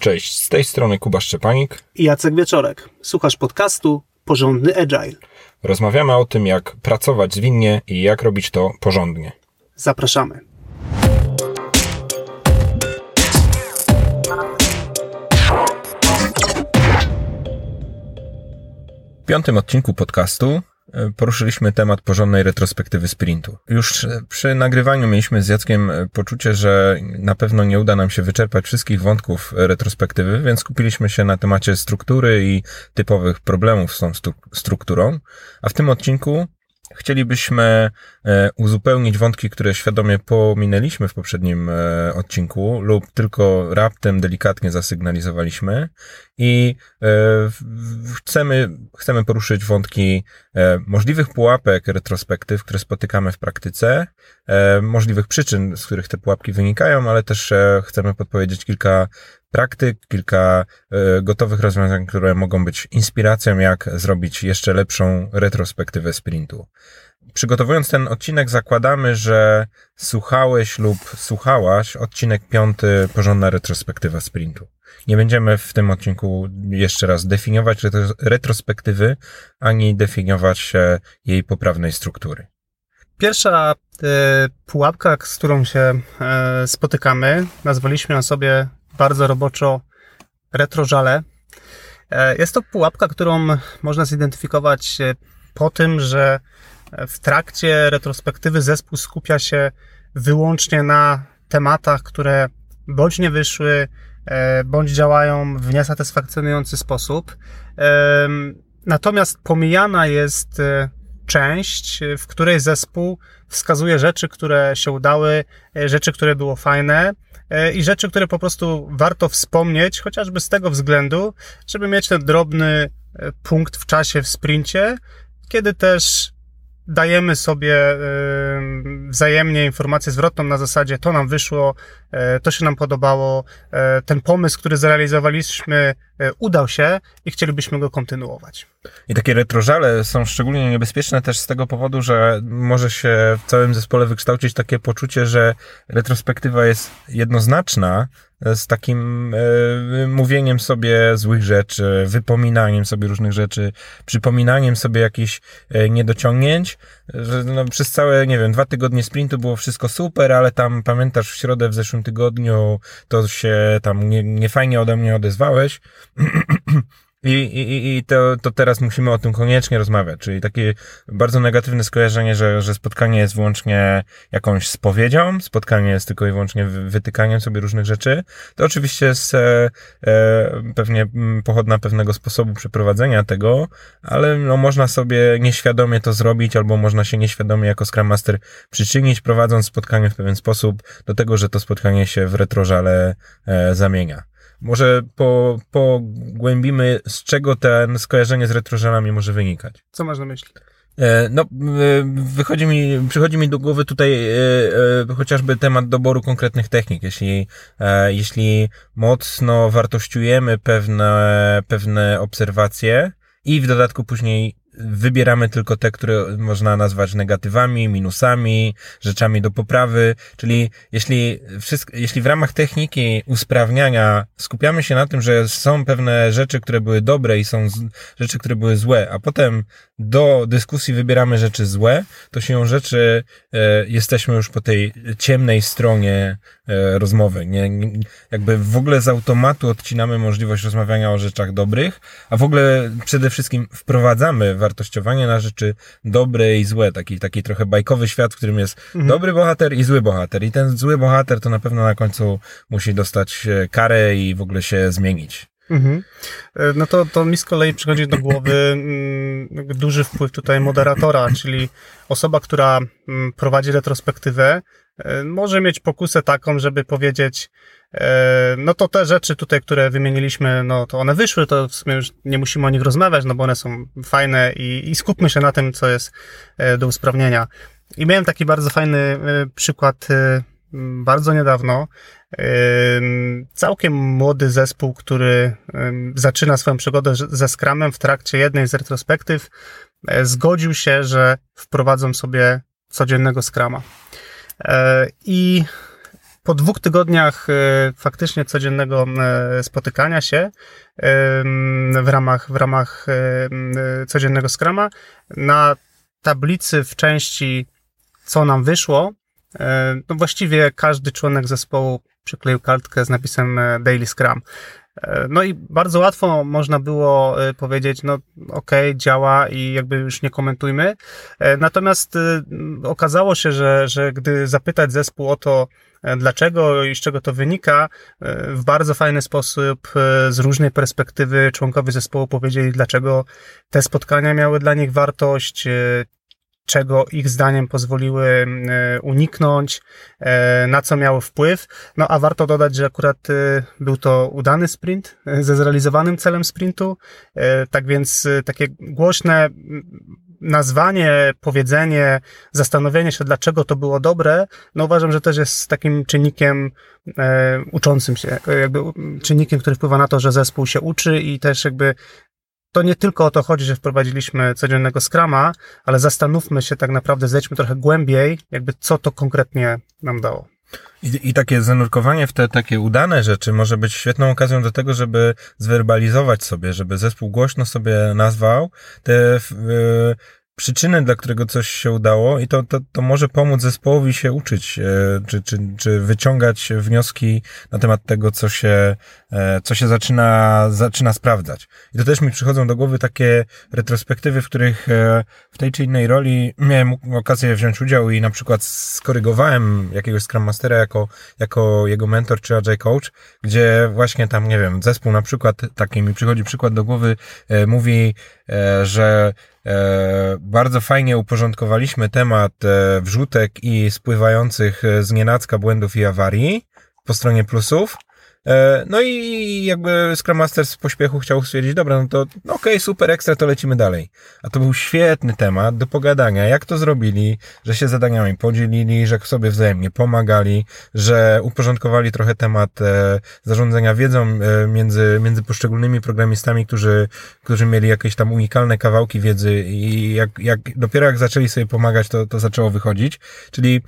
Cześć, z tej strony Kuba Szczepanik i Jacek Wieczorek. Słuchasz podcastu Porządny Agile. Rozmawiamy o tym, jak pracować zwinnie i jak robić to porządnie. Zapraszamy. W piątym odcinku podcastu poruszyliśmy temat porządnej retrospektywy sprintu. Już przy nagrywaniu mieliśmy z Jackiem e, poczucie, że na pewno nie uda nam się wyczerpać wszystkich wątków retrospektywy, więc skupiliśmy się na temacie struktury i typowych problemów z tą strukturą. A w tym odcinku Chcielibyśmy e, uzupełnić wątki, które świadomie pominęliśmy w poprzednim e, odcinku lub tylko raptem delikatnie zasygnalizowaliśmy i e, chcemy, chcemy poruszyć wątki możliwych pułapek retrospektyw, które spotykamy w praktyce, możliwych przyczyn, z których te pułapki wynikają, ale też chcemy podpowiedzieć kilka praktyk, kilka gotowych rozwiązań, które mogą być inspiracją, jak zrobić jeszcze lepszą retrospektywę sprintu. Przygotowując ten odcinek, zakładamy, że słuchałeś lub słuchałaś odcinek piąty, porządna retrospektywa sprintu. Nie będziemy w tym odcinku jeszcze raz definiować retrospektywy, ani definiować jej poprawnej struktury. Pierwsza y, pułapka, z którą się y, spotykamy, nazwaliśmy na sobie bardzo roboczo retrożale. Y, jest to pułapka, którą można zidentyfikować po tym, że w trakcie retrospektywy zespół skupia się wyłącznie na tematach, które bądź nie wyszły, e, bądź działają w niesatysfakcjonujący sposób. Natomiast pomijana jest e, część, w której zespół wskazuje rzeczy, które się udały, e, rzeczy, które było fajne i rzeczy, które po prostu warto wspomnieć, chociażby z tego względu, żeby mieć ten drobny punkt w czasie w sprincie, kiedy też dajemy sobie wzajemnie informację zwrotną na zasadzie to nam wyszło, e, to się nam podobało, e, ten pomysł, który zrealizowaliśmy e, udał się i chcielibyśmy go kontynuować. I takie retrożale są szczególnie niebezpieczne też z tego powodu, że może się w całym zespole wykształcić takie poczucie, że retrospektywa jest jednoznaczna, z takim e, mówieniem sobie złych rzeczy, wypominaniem sobie różnych rzeczy, przypominaniem sobie jakichś e, niedociągnięć, że no, przez całe, nie wiem, dwa tygodnie sprintu było wszystko super, ale tam pamiętasz w środę w zeszłym tygodniu to się tam nie, nie fajnie ode mnie odezwałeś. I, i, i to, to teraz musimy o tym koniecznie rozmawiać, czyli takie bardzo negatywne skojarzenie, że, że spotkanie jest wyłącznie jakąś spowiedzią, spotkanie jest tylko i wyłącznie wytykaniem sobie różnych rzeczy. To oczywiście jest e, e, pewnie pochodna pewnego sposobu przeprowadzenia tego, ale no, można sobie nieświadomie to zrobić, albo można się nieświadomie jako Scrum Master przyczynić, prowadząc spotkanie w pewien sposób do tego, że to spotkanie się w retrożale e, zamienia. Może po, pogłębimy, z czego ten skojarzenie z retrożelami może wynikać. Co masz na myśli? E, no, e, wychodzi mi, przychodzi mi do głowy tutaj e, chociażby temat doboru konkretnych technik. Jeśli, jeśli mocno wartościujemy pewne, pewne obserwacje i w dodatku później wybieramy tylko te, które można nazwać negatywami, minusami, rzeczami do poprawy, czyli jeśli, wszystko, jeśli w ramach techniki usprawniania skupiamy się na tym, że są pewne rzeczy, które były dobre i są rzeczy, które były złe, a potem do dyskusji wybieramy rzeczy złe, to się rzeczy e, jesteśmy już po tej ciemnej stronie e, rozmowy. Nie, nie, jakby w ogóle z automatu odcinamy możliwość rozmawiania o rzeczach dobrych, a w ogóle przede wszystkim wprowadzamy wartościowanie na rzeczy dobre i złe. Taki, taki trochę bajkowy świat, w którym jest mhm. dobry bohater i zły bohater. I ten zły bohater to na pewno na końcu musi dostać e, karę i w ogóle się zmienić. Mhm. E, no to, to mi z kolei przychodzi do głowy mm, duży wpływ tutaj moderatora, czyli osoba, która mm, prowadzi retrospektywę, e, może mieć pokusę taką, żeby powiedzieć, e, no to te rzeczy tutaj, które wymieniliśmy, no to one wyszły, to w sumie już nie musimy o nich rozmawiać, no bo one są fajne i, i skupmy się na tym, co jest do usprawnienia. I miałem taki bardzo fajny przykład bardzo niedawno, Całkiem młody zespół, który zaczyna swoją przygodę ze Scrumem w trakcie jednej z retrospektyw, e, zgodził się, że wprowadzą sobie codziennego Scrama. E, I po dwóch tygodniach faktycznie codziennego spotykania się w ramach, w ramach codziennego skrama na tablicy w części co nam wyszło, no właściwie każdy członek zespołu przykleił kartkę z napisem Daily Scrum. E, no i bardzo łatwo można było e, powiedzieć, no ok, działa i jakby już nie komentujmy. E, natomiast okazało się, że, że gdy zapytać zespół o to, dlaczego i z czego to wynika, w bardzo fajny sposób, z różnej perspektywy członkowie zespołu powiedzieli, dlaczego te spotkania miały dla nich wartość, czego ich zdaniem pozwoliły e, uniknąć, e, na co miały wpływ. No a warto dodać, że akurat e, był to udany sprint ze zrealizowanym celem sprintu. Tak więc takie głośne nazwanie, powiedzenie, zastanowienie się, dlaczego to było dobre, no uważam, że też jest takim czynnikiem e, uczącym się, jakby czynnikiem, który wpływa na to, że zespół się uczy i też jakby to nie tylko o to chodzi, że wprowadziliśmy codziennego Scrama, ale zastanówmy się tak naprawdę, zejdźmy trochę głębiej, jakby co to konkretnie nam dało. I, I takie zanurkowanie w te takie udane rzeczy może być świetną okazją do tego, żeby zwerbalizować sobie, żeby zespół głośno sobie nazwał te przyczyny, dla którego coś się udało i to, to, to może pomóc zespołowi się uczyć, e, czy, czy, czy wyciągać wnioski na temat tego, co się, e, co się zaczyna, zaczyna sprawdzać. I to też mi przychodzą do głowy takie retrospektywy, w których e, w tej czy innej roli miałem okazję wziąć udział i na przykład skorygowałem jakiegoś Scrum Mastera jako, jako jego mentor czy agile coach, gdzie właśnie tam, nie wiem, zespół na przykład, taki mi przychodzi przykład do głowy, mówi, że bardzo fajnie uporządkowaliśmy temat e, wrzutek i spływających z nienacka błędów i awarii po stronie plusów. E, no i jakby Scrum Master z pośpiechu chciał stwierdzić, dobra, no to okej, okay, super, ekstra, to lecimy dalej. A to był świetny temat do pogadania, jak to zrobili, że się zadaniami podzielili, że sobie wzajemnie pomagali, że uporządkowali trochę temat e, zarządzania wiedzą e, między, między poszczególnymi programistami, którzy, którzy mieli jakieś tam unikalne kawałki wiedzy i jak, jak dopiero jak zaczęli sobie pomagać, to, to zaczęło wychodzić. Czyli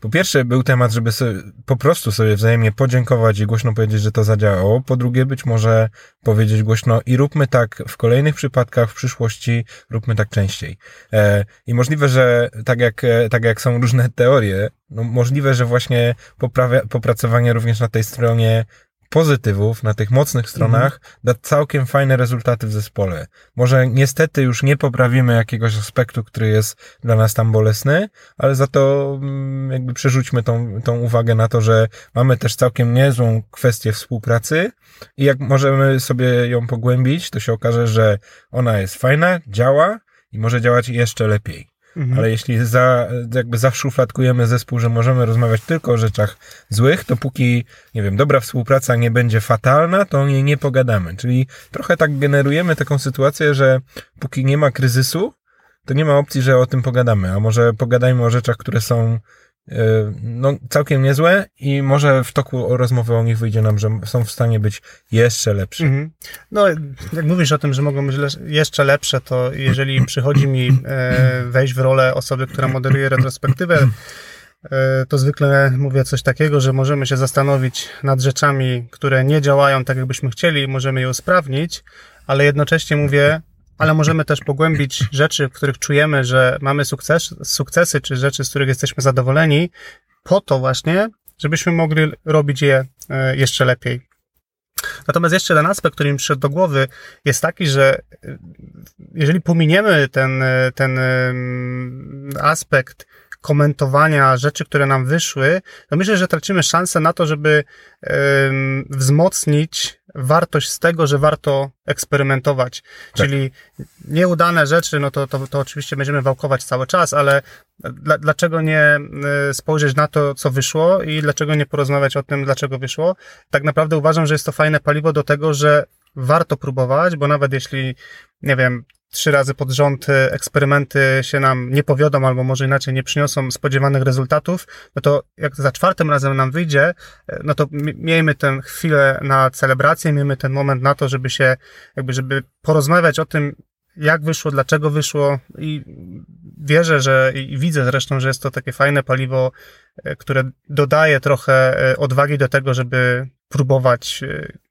po pierwsze był temat, żeby sobie, po prostu sobie wzajemnie podziękować i głośno głośno powiedzieć, że to zadziałało. Po drugie, być może powiedzieć głośno i róbmy tak w kolejnych przypadkach, w przyszłości róbmy tak częściej. E, I możliwe, że tak jak, e, tak jak są różne teorie, no możliwe, że właśnie poprawia, popracowanie również na tej stronie pozytywów na tych mocnych stronach mhm. da całkiem fajne rezultaty w zespole. Może niestety już nie poprawimy jakiegoś aspektu, który jest dla nas tam bolesny, ale za to mm, jakby przerzućmy tą, tą uwagę na to, że mamy też całkiem niezłą kwestię współpracy i jak możemy sobie ją pogłębić, to się okaże, że ona jest fajna, działa i może działać jeszcze lepiej. Mhm. Ale jeśli za, jakby zaszufladkujemy zespół, że możemy rozmawiać tylko o rzeczach złych, to póki, nie wiem, dobra współpraca nie będzie fatalna, to o niej nie pogadamy. Czyli trochę tak generujemy taką sytuację, że póki nie ma kryzysu, to nie ma opcji, że o tym pogadamy. A może pogadajmy o rzeczach, które są no, całkiem niezłe i może w toku rozmowy o nich wyjdzie nam, że są w stanie być jeszcze lepsze. Mhm. No, jak mówisz o tym, że mogą być jeszcze lepsze, to jeżeli przychodzi mi e, wejść w rolę osoby, która moderuje retrospektywę, e, to zwykle mówię coś takiego, że możemy się zastanowić nad rzeczami, które nie działają tak, jakbyśmy chcieli, możemy je usprawnić, ale jednocześnie mówię, ale możemy też pogłębić rzeczy, w których czujemy, że mamy sukces, sukcesy, czy rzeczy, z których jesteśmy zadowoleni, po to właśnie, żebyśmy mogli robić je e, jeszcze lepiej. Natomiast jeszcze jeden aspekt, który mi przyszedł do głowy, jest taki, że e, jeżeli pominiemy ten, e, ten aspekt komentowania rzeczy, które nam wyszły, to myślę, że tracimy szansę na to, żeby wzmocnić wartość z tego, że warto eksperymentować. Tak. Czyli nieudane rzeczy, no to, to, to oczywiście będziemy wałkować cały czas, ale dla, dlaczego nie y, spojrzeć na to, co wyszło i dlaczego nie porozmawiać o tym, dlaczego wyszło? Tak naprawdę uważam, że jest to fajne paliwo do tego, że warto próbować, bo nawet jeśli, nie wiem, trzy razy pod rząd y, eksperymenty się nam nie powiodą, albo może inaczej nie przyniosą spodziewanych rezultatów, no to jak za czwartym razem nam wyjdzie, y, no to miejmy tę chwilę na celebrację, miejmy ten moment na to, żeby się, jakby, żeby porozmawiać o tym, jak wyszło, dlaczego wyszło i wierzę, że i widzę zresztą, że jest to takie fajne paliwo które dodaje trochę odwagi do tego, żeby próbować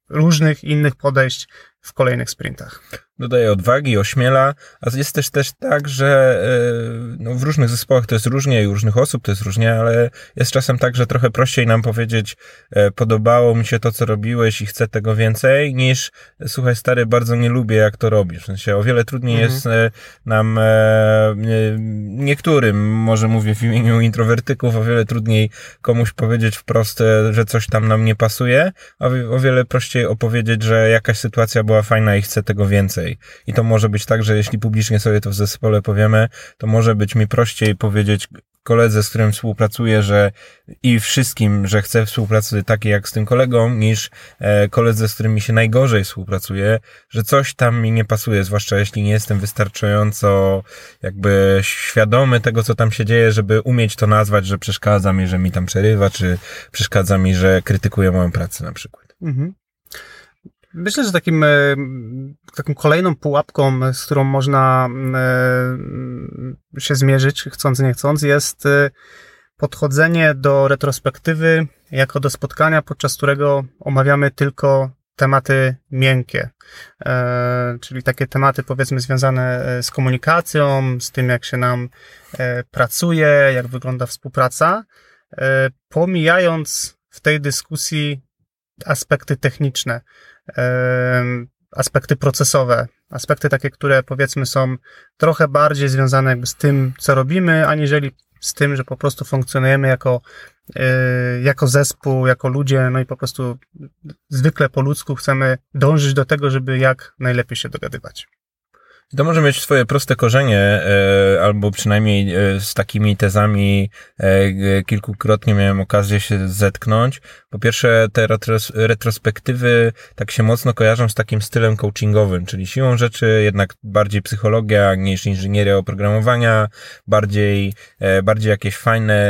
różnych innych podejść w kolejnych sprintach dodaje odwagi, ośmiela, a jest też też tak, że e, no, w różnych zespołach to jest różnie i u różnych osób to jest różnie, ale jest czasem tak, że trochę prościej nam powiedzieć e, podobało mi się to, co robiłeś i chcę tego więcej, niż słuchaj stary, bardzo nie lubię jak to robisz. W sensie o wiele trudniej mhm. jest e, nam niektórym, może mówię w imieniu introwertyków, o wiele trudniej komuś powiedzieć wprost, że coś tam nam nie pasuje, a o wiele prościej opowiedzieć, że jakaś sytuacja była fajna i chcę tego więcej. I to może być tak, że jeśli publicznie sobie to w zespole powiemy, to może być mi prościej powiedzieć koledze, z którym współpracuję, że i wszystkim, że chcę współpracy takiej jak z tym kolegą, niż e, koledze, z którym mi się najgorzej współpracuje, że coś tam mi nie pasuje, zwłaszcza jeśli nie jestem wystarczająco jakby świadomy tego, co tam się dzieje, żeby umieć to nazwać, że przeszkadza mi, że mi tam przerywa, czy przeszkadza mi, że krytykuje moją pracę na przykład. Mhm. Myślę, że takim, e, taką kolejną pułapką, z którą można e, się zmierzyć, chcąc nie chcąc, jest e, podchodzenie do retrospektywy jako do spotkania, podczas którego omawiamy tylko tematy miękkie, czyli takie tematy powiedzmy związane z komunikacją, z tym jak się nam pracuje, jak wygląda współpraca, pomijając w tej dyskusji aspekty techniczne, aspekty procesowe, aspekty takie, które powiedzmy są trochę bardziej związane jakby z tym, co robimy, aniżeli z tym, że po prostu funkcjonujemy jako, e, jako zespół, jako ludzie, no i po prostu zwykle po ludzku chcemy dążyć do tego, żeby jak najlepiej się dogadywać. To może mieć swoje proste korzenie, e, albo przynajmniej e, z takimi tezami e, kilkukrotnie miałem okazję się zetknąć. Po pierwsze, te retros retrospektywy tak się mocno kojarzą z takim stylem coachingowym, czyli siłą rzeczy jednak bardziej psychologia niż inżynieria oprogramowania, bardziej, bardziej jakieś fajne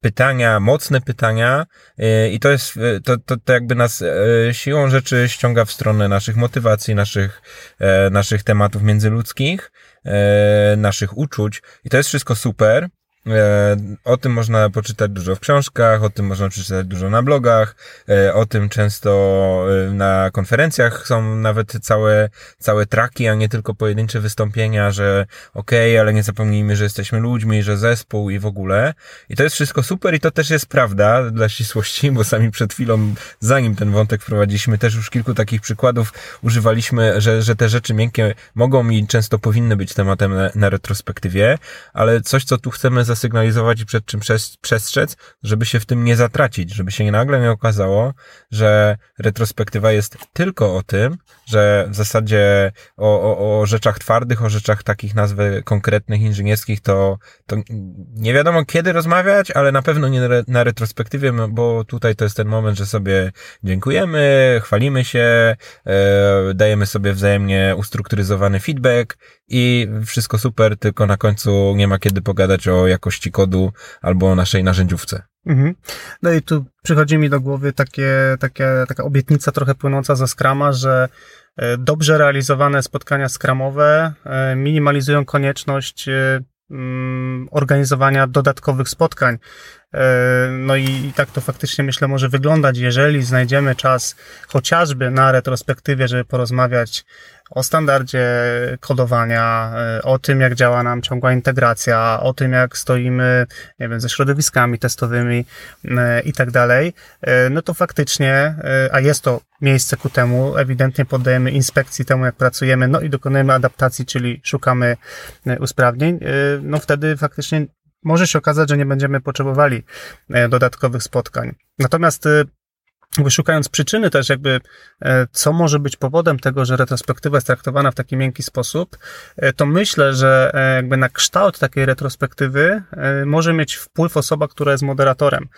pytania, mocne pytania i to jest, to, to, to jakby nas siłą rzeczy ściąga w stronę naszych motywacji, naszych naszych tematów międzyludzkich, e, naszych uczuć i to jest wszystko super. E, o tym można poczytać dużo w książkach, o tym można przeczytać dużo na blogach, e, o tym często e, na konferencjach są nawet całe, całe traki, a nie tylko pojedyncze wystąpienia, że okej, okay, ale nie zapomnijmy, że jesteśmy ludźmi, że zespół i w ogóle. I to jest wszystko super i to też jest prawda dla ścisłości, bo sami przed chwilą, zanim ten wątek wprowadziliśmy, też już kilku takich przykładów używaliśmy, że, że te rzeczy miękkie mogą i często powinny być tematem na, na retrospektywie, ale coś, co tu chcemy zasygnalizować i przed czym przestrzec, żeby się w tym nie zatracić, żeby się nagle nie okazało, że retrospektywa jest tylko o tym, że w zasadzie o, o, o rzeczach twardych, o rzeczach takich nazwy konkretnych, inżynierskich, to, to nie wiadomo kiedy rozmawiać, ale na pewno nie na retrospektywie, bo tutaj to jest ten moment, że sobie dziękujemy, chwalimy się, e, dajemy sobie wzajemnie ustrukturyzowany feedback i wszystko super, tylko na końcu nie ma kiedy pogadać o jakości kodu albo o naszej narzędziówce. Mhm. No i tu przychodzi mi do głowy takie, takie, taka obietnica trochę płynąca ze Scrama, że e, dobrze realizowane spotkania skramowe e, minimalizują konieczność e, mm, organizowania dodatkowych spotkań. No i, i, tak to faktycznie myślę może wyglądać, jeżeli znajdziemy czas chociażby na retrospektywie, żeby porozmawiać o standardzie kodowania, e, o tym, jak działa nam ciągła integracja, o tym, jak stoimy, nie wiem, ze środowiskami testowymi e, i tak dalej, e, no to faktycznie, a jest to miejsce ku temu, ewidentnie poddajemy inspekcji temu, jak pracujemy, no i dokonujemy adaptacji, czyli szukamy usprawnień, no wtedy faktycznie może się okazać, że nie będziemy potrzebowali dodatkowych spotkań. Natomiast jakby szukając przyczyny też jakby, e, co może być powodem tego, że retrospektywa jest traktowana w taki miękki sposób, e, to myślę, że e, jakby na kształt takiej retrospektywy może mieć wpływ osoba, która jest moderatorem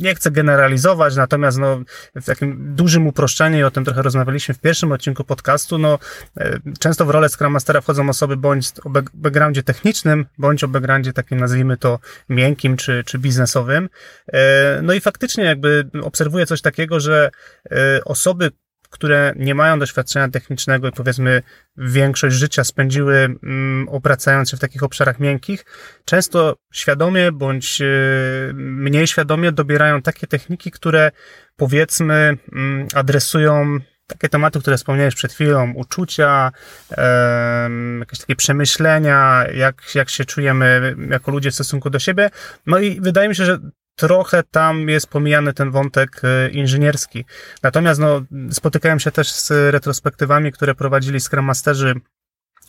nie chcę generalizować, natomiast no, w takim dużym uproszczeniu, i o tym trochę rozmawialiśmy w pierwszym odcinku podcastu, no, e, często w rolę Scrum Mastera wchodzą osoby bądź o backgroundzie technicznym, bądź o backgroundzie takim, nazwijmy to, miękkim czy, czy biznesowym. E, no i faktycznie jakby obserwuję coś takiego, że e, osoby, które nie mają doświadczenia technicznego i powiedzmy większość życia spędziły mm, obracając się w takich obszarach miękkich, często świadomie bądź y, mniej świadomie dobierają takie techniki, które powiedzmy mm, adresują takie tematy, które wspomniałeś przed chwilą, uczucia, jakieś takie przemyślenia, jak, jak się czujemy jako ludzie w stosunku do siebie. No i wydaje mi się, że trochę tam jest pomijany ten wątek e, inżynierski. Natomiast no, spotykałem się też z retrospektywami, które prowadzili Scrum Masterzy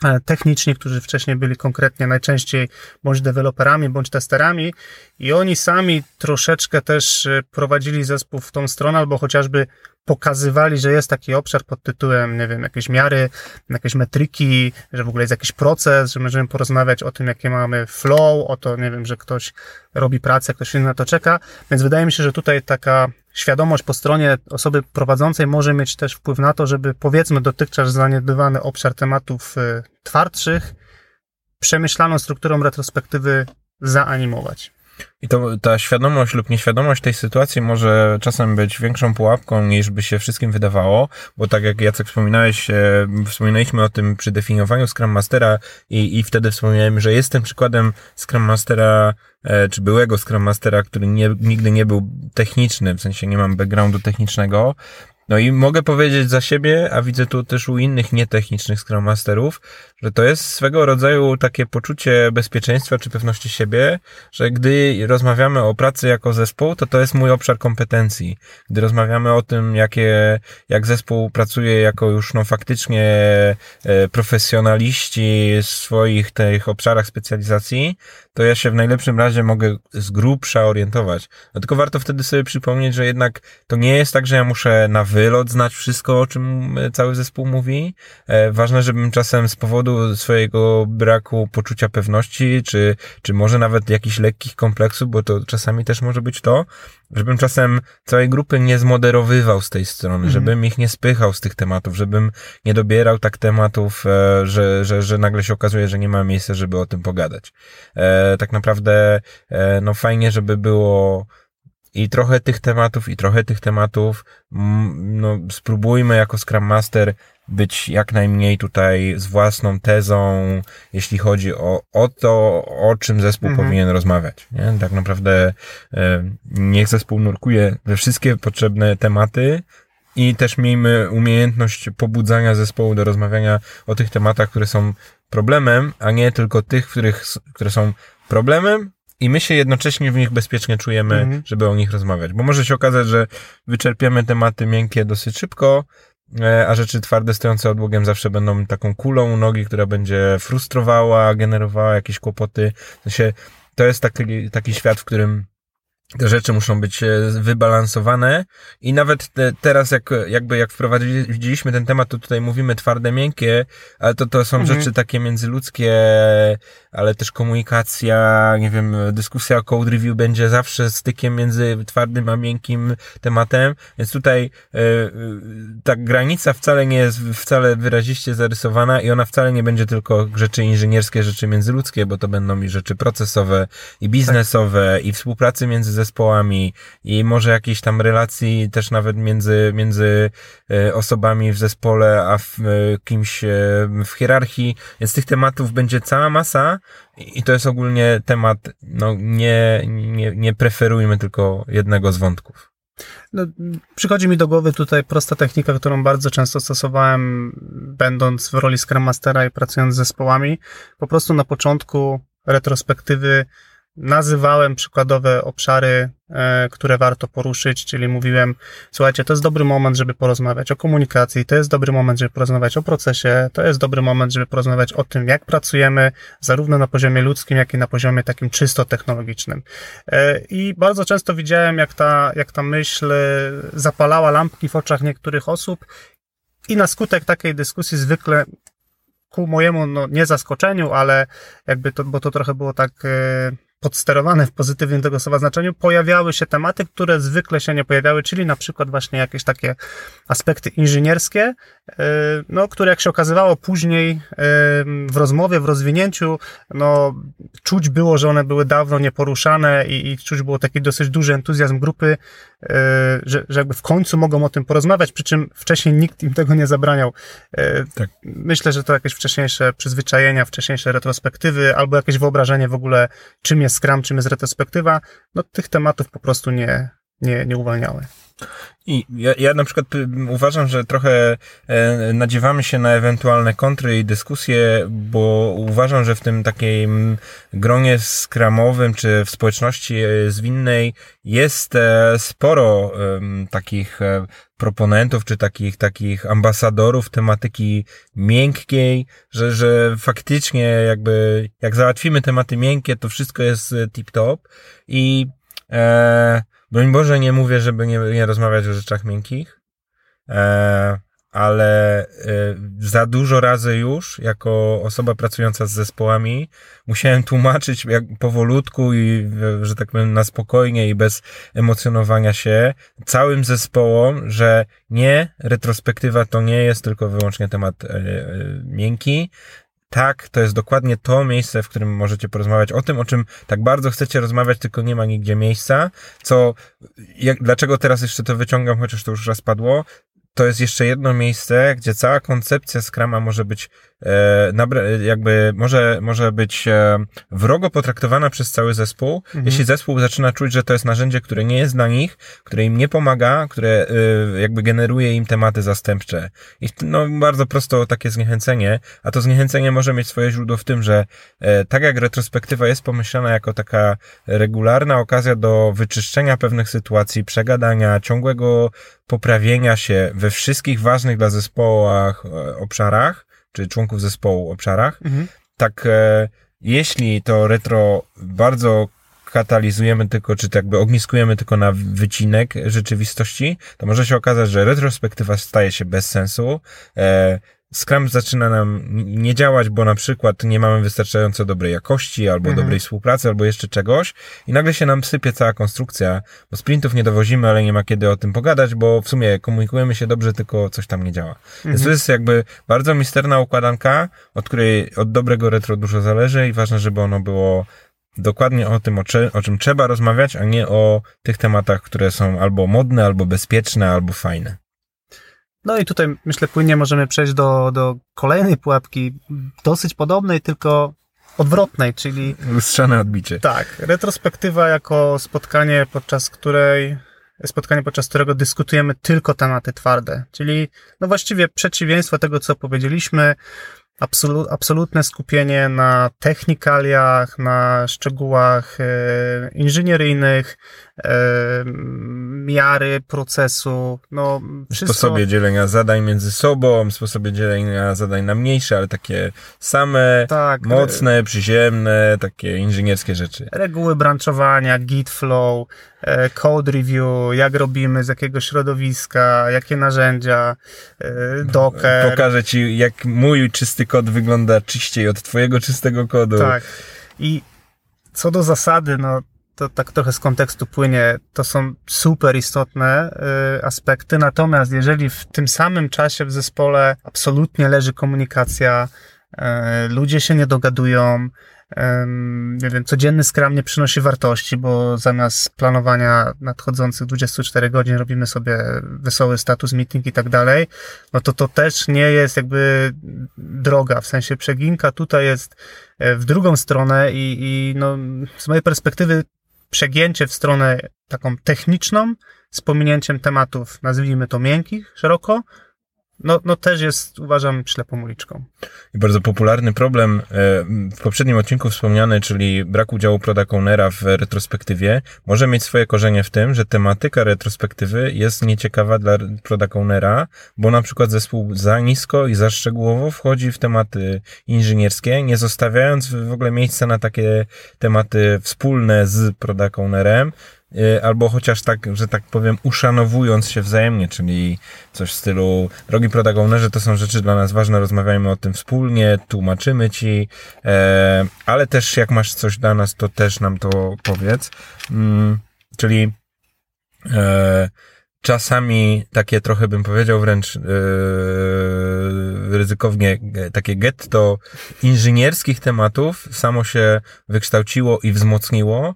e, techniczni, którzy wcześniej byli konkretnie najczęściej bądź deweloperami, bądź testerami i oni sami troszeczkę też e, prowadzili zespół w tą stronę, albo chociażby pokazywali, że jest taki obszar pod tytułem, nie wiem, jakieś miary, jakieś metryki, że w ogóle jest jakiś proces, że możemy porozmawiać o tym, jakie mamy flow, o to, nie wiem, że ktoś robi pracę, ktoś inny na to czeka. Więc wydaje mi się, że tutaj taka świadomość po stronie osoby prowadzącej może mieć też wpływ na to, żeby powiedzmy dotychczas zaniedbywany obszar tematów y, twardszych przemyślaną strukturą retrospektywy zaanimować. I to ta świadomość lub nieświadomość tej sytuacji może czasem być większą pułapką niż by się wszystkim wydawało, bo tak jak Jacek wspominałeś, e, wspominaliśmy o tym przy definiowaniu Scrum Mastera i, i wtedy wspomniałem, że jestem przykładem Scrum Mastera, e, czy byłego Scrum Mastera, który nie, nigdy nie był techniczny, w sensie nie mam backgroundu technicznego, no i mogę powiedzieć za siebie, a widzę tu też u innych nietechnicznych Scrum Masterów, że to jest swego rodzaju takie poczucie bezpieczeństwa czy pewności siebie, że gdy rozmawiamy o pracy jako zespół, to to jest mój obszar kompetencji. Gdy rozmawiamy o tym, jakie, jak zespół pracuje jako już no faktycznie e, profesjonaliści w swoich tych obszarach specjalizacji, to ja się w najlepszym razie mogę z grubsza orientować. No tylko warto wtedy sobie przypomnieć, że jednak to nie jest tak, że ja muszę na wylot znać wszystko, o czym cały zespół mówi. E, ważne, żebym czasem z powodu swojego braku poczucia pewności, czy, czy może nawet jakichś lekkich kompleksów, bo to czasami też może być to, żebym czasem całej grupy nie zmoderowywał z tej strony, mhm. żebym ich nie spychał z tych tematów, żebym nie dobierał tak tematów, e, że, że, że nagle się okazuje, że nie ma miejsca, żeby o tym pogadać. E, tak naprawdę, e, no fajnie, żeby było i trochę tych tematów, i trochę tych tematów. No, spróbujmy jako Scrum Master być jak najmniej tutaj z własną tezą, jeśli chodzi o, o to, o czym zespół mhm. powinien rozmawiać. Nie? Tak naprawdę e, niech zespół nurkuje we wszystkie potrzebne tematy, i też miejmy umiejętność pobudzania zespołu do rozmawiania o tych tematach, które są problemem, a nie tylko tych, których, które są problemem, i my się jednocześnie w nich bezpiecznie czujemy, mhm. żeby o nich rozmawiać. Bo może się okazać, że wyczerpiemy tematy miękkie dosyć szybko, a rzeczy twarde stojące odłogiem zawsze będą taką kulą u nogi, która będzie frustrowała, generowała jakieś kłopoty. W sensie, to jest taki, taki świat, w którym te rzeczy muszą być e, wybalansowane i nawet te, teraz jak, jakby jak wprowadziliśmy ten temat, to tutaj mówimy twarde, miękkie, ale to, to są mhm. rzeczy takie międzyludzkie, ale też komunikacja, nie wiem, dyskusja o code review będzie zawsze stykiem między twardym a miękkim tematem, więc tutaj y, y, ta granica wcale nie jest wcale wyraziście zarysowana i ona wcale nie będzie tylko rzeczy inżynierskie, rzeczy międzyludzkie, bo to będą i rzeczy procesowe, i biznesowe, tak. i współpracy między zespołami, i może jakiejś tam relacji też nawet między, między y, osobami w zespole, a w, kimś w hierarchii, więc tych tematów będzie cała masa, i to jest ogólnie temat, no nie, nie, nie preferujmy tylko jednego z wątków. No, przychodzi mi do głowy tutaj prosta technika, którą bardzo często stosowałem, będąc w roli Scrum Mastera i pracując z zespołami. Po prostu na początku retrospektywy nazywałem przykładowe obszary, e, które warto poruszyć, czyli mówiłem, słuchajcie, to jest dobry moment, żeby porozmawiać o komunikacji, to jest dobry moment, żeby porozmawiać o procesie, to jest dobry moment, żeby porozmawiać o tym, jak pracujemy, zarówno na poziomie ludzkim, jak i na poziomie takim czysto technologicznym. E, I bardzo często widziałem, jak ta, jak ta myśl zapalała lampki w oczach niektórych osób i na skutek takiej dyskusji zwykle ku mojemu, no nie zaskoczeniu, ale jakby to, bo to trochę było tak e, podsterowane w pozytywnym tego słowa znaczeniu, pojawiały się tematy, które zwykle się nie pojawiały, czyli na przykład właśnie jakieś takie aspekty inżynierskie, no, które jak się okazywało później w rozmowie, w rozwinięciu, no, czuć było, że one były dawno nieporuszane i, i czuć było taki dosyć duży entuzjazm grupy, że, że jakby w końcu mogą o tym porozmawiać, przy czym wcześniej nikt im tego nie zabraniał. Tak. Myślę, że to jakieś wcześniejsze przyzwyczajenia, wcześniejsze retrospektywy, albo jakieś wyobrażenie w ogóle, czym jest Scrum, czym jest retrospektywa, no tych tematów po prostu nie, nie, nie uwalniały. I ja, ja na przykład uważam, że trochę e, nadziewamy się na ewentualne kontry i dyskusje, bo uważam, że w tym takim gronie skramowym czy w społeczności e, zwinnej jest e, sporo takich proponentów czy takich, takich ambasadorów tematyki miękkiej, że, że faktycznie jakby jak załatwimy tematy miękkie, to wszystko jest e, tip-top. I e, Broń Boże, nie mówię, żeby nie, nie rozmawiać o rzeczach miękkich, e, ale e, za dużo razy już, jako osoba pracująca z zespołami, musiałem tłumaczyć jak powolutku i, że tak powiem, na spokojnie i bez emocjonowania się całym zespołom, że nie, retrospektywa to nie jest tylko wyłącznie temat e, e, miękki, tak, to jest dokładnie to miejsce, w którym możecie porozmawiać o tym, o czym tak bardzo chcecie rozmawiać, tylko nie ma nigdzie miejsca. Co, jak, dlaczego teraz jeszcze to wyciągam, chociaż to już raz padło? To jest jeszcze jedno miejsce, gdzie cała koncepcja Scrama może być jakby może, może być e, wrogo potraktowana przez cały zespół, mhm. jeśli zespół zaczyna czuć, że to jest narzędzie, które nie jest dla nich, które im nie pomaga, które e, jakby generuje im tematy zastępcze. I no, bardzo prosto takie zniechęcenie, a to zniechęcenie może mieć swoje źródło w tym, że tak jak retrospektywa jest pomyślana jako taka regularna okazja do wyczyszczenia pewnych sytuacji, przegadania, ciągłego poprawienia się we wszystkich ważnych dla zespołach obszarach, czy członków zespołu obszarach. Mhm. Tak, e, jeśli to retro bardzo katalizujemy tylko, czy tak jakby ogniskujemy tylko na wycinek rzeczywistości, to może się okazać, że retrospektywa staje się bez sensu. E, Scrum zaczyna nam nie działać, bo na przykład nie mamy wystarczająco dobrej jakości, albo mhm. dobrej współpracy, albo jeszcze czegoś i nagle się nam sypie cała konstrukcja, bo sprintów nie dowozimy, ale nie ma kiedy o tym pogadać, bo w sumie komunikujemy się dobrze, tylko coś tam nie działa. Mhm. Więc to jest jakby bardzo misterna układanka, od której od dobrego retro dużo zależy i ważne, żeby ono było dokładnie o tym, o, czy, o czym trzeba rozmawiać, a nie o tych tematach, które są albo modne, albo bezpieczne, albo fajne. No i tutaj myślę płynnie możemy przejść do, do kolejnej pułapki, dosyć podobnej, tylko odwrotnej, czyli... Lustrzane odbicie. Tak, retrospektywa jako spotkanie, podczas której spotkanie, podczas którego dyskutujemy tylko tematy twarde, czyli no właściwie przeciwieństwo tego, co powiedzieliśmy, absolu, absolutne skupienie na technikaliach, na szczegółach e, inżynieryjnych, miary procesu, no wszystko. Sposobie dzielenia zadań między sobą, sposobie dzielenia zadań na mniejsze, ale takie same, tak, mocne, przyziemne, takie inżynierskie rzeczy. Reguły branchowania, git flow, e, code review, jak robimy, z jakiego środowiska, jakie narzędzia, e, docker. Pokażę ci, jak mój czysty kod wygląda czyściej od twojego czystego kodu. Tak. I co do zasady, no to tak trochę z kontekstu płynie, to są super istotne y, aspekty, natomiast jeżeli w tym samym czasie w zespole absolutnie leży komunikacja, y, ludzie się nie dogadują, nie wiem, codzienny Scrum nie przynosi wartości, bo zamiast planowania nadchodzących 24 godzin robimy sobie wesoły status meeting i tak dalej, no to to też nie jest jakby droga, w sensie przeginka tutaj jest e, w drugą stronę i, i no, z mojej perspektywy przegięcie w stronę taką techniczną, z pominięciem tematów, nazwijmy to miękkich, szeroko, no, no też jest, uważam, ślepą uliczką. I bardzo popularny problem, e, w poprzednim odcinku wspomniany, czyli brak udziału product w retrospektywie, może mieć swoje korzenie w tym, że tematyka retrospektywy jest nieciekawa dla product bo na przykład zespół za nisko i za szczegółowo wchodzi w tematy inżynierskie, nie zostawiając w ogóle miejsca na takie tematy wspólne z product albo chociaż tak, że tak powiem, uszanowując się wzajemnie, czyli coś w stylu, drogi protagonerze, to są rzeczy dla nas ważne, rozmawiajmy o tym wspólnie, tłumaczymy ci, e, ale też jak masz coś dla nas, to też nam to powiedz. Mm, czyli e, czasami takie trochę bym powiedział wręcz yy, ryzykownie takie getto inżynierskich tematów samo się wykształciło i wzmocniło E,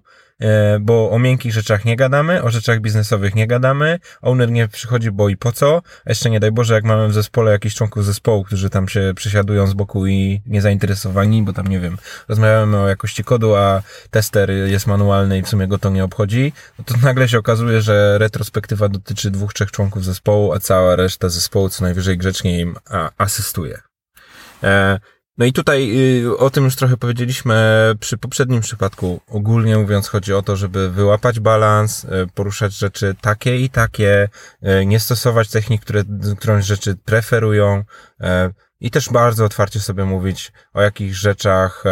bo o miękkich rzeczach nie gadamy, o rzeczach biznesowych nie gadamy, owner nie przychodzi, bo i po co, a jeszcze nie daj Boże, jak mamy w zespole jakichś członków zespołu, którzy tam się przysiadują z boku i niezainteresowani, bo tam, nie wiem, rozmawiamy o jakości kodu, a tester jest manualny i w sumie go to nie obchodzi, no to nagle się okazuje, że retrospektywa dotyczy dwóch, trzech członków zespołu, a cała reszta zespołu co najwyżej grzecznie im asystuje. E, no i tutaj y, o tym już trochę powiedzieliśmy przy poprzednim przypadku. Ogólnie mówiąc, chodzi o to, żeby wyłapać balans, y, poruszać rzeczy takie i takie, y, nie stosować technik, które którąś rzeczy preferują i też bardzo otwarcie sobie mówić o jakichś rzeczach,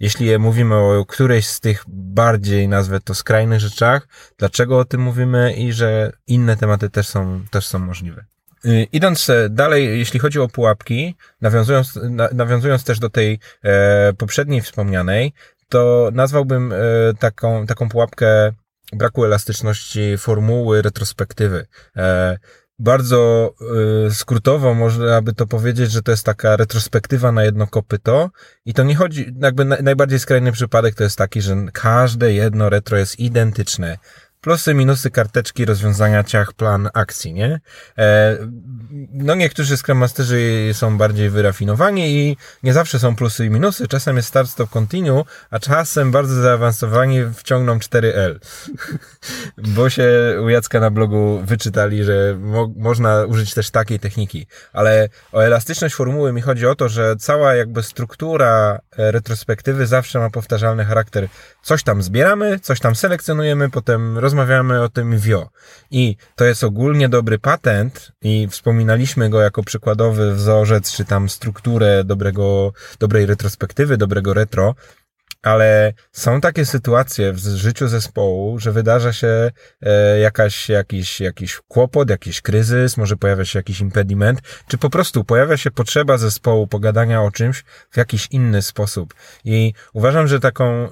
jeśli mówimy o którejś z tych bardziej, nazwę to skrajnych rzeczach, dlaczego o tym mówimy i że inne tematy też są, też są możliwe. Y, idąc e, dalej, jeśli chodzi o pułapki, nawiązując, nawiązując też do tej e, poprzedniej wspomnianej, to nazwałbym e, taką, taką pułapkę braku elastyczności formuły retrospektywy. Bardzo e, skrótowo można by to powiedzieć, że to jest taka retrospektywa na jedno kopyto i to nie chodzi, jakby najbardziej skrajny przypadek to jest taki, że każde jedno retro jest identyczne plusy, minusy karteczki, rozwiązania ciach, plan akcji, nie? E, no niektórzy Scrum Masterzy są bardziej wyrafinowani i nie zawsze są plusy i minusy. Czasem jest start, stop, continue, a czasem bardzo zaawansowani wciągną 4L. Bo się u Jacka na blogu wyczytali, że mo można użyć też takiej techniki. Ale o elastyczność formuły mi chodzi o to, że cała jakby struktura e, retrospektywy zawsze ma powtarzalny charakter. Coś tam zbieramy, coś tam selekcjonujemy, potem roz rozmawiamy o tym WIO. I to jest ogólnie dobry patent i wspominaliśmy go jako przykładowy wzorzec, czy tam strukturę dobrego, dobrej retrospektywy, dobrego retro, ale są takie sytuacje w życiu zespołu, że wydarza się e, jakaś, jakiś, jakiś kłopot, jakiś kryzys, może pojawia się jakiś impediment, czy po prostu pojawia się potrzeba zespołu pogadania o czymś w jakiś inny sposób. I uważam, że taką e,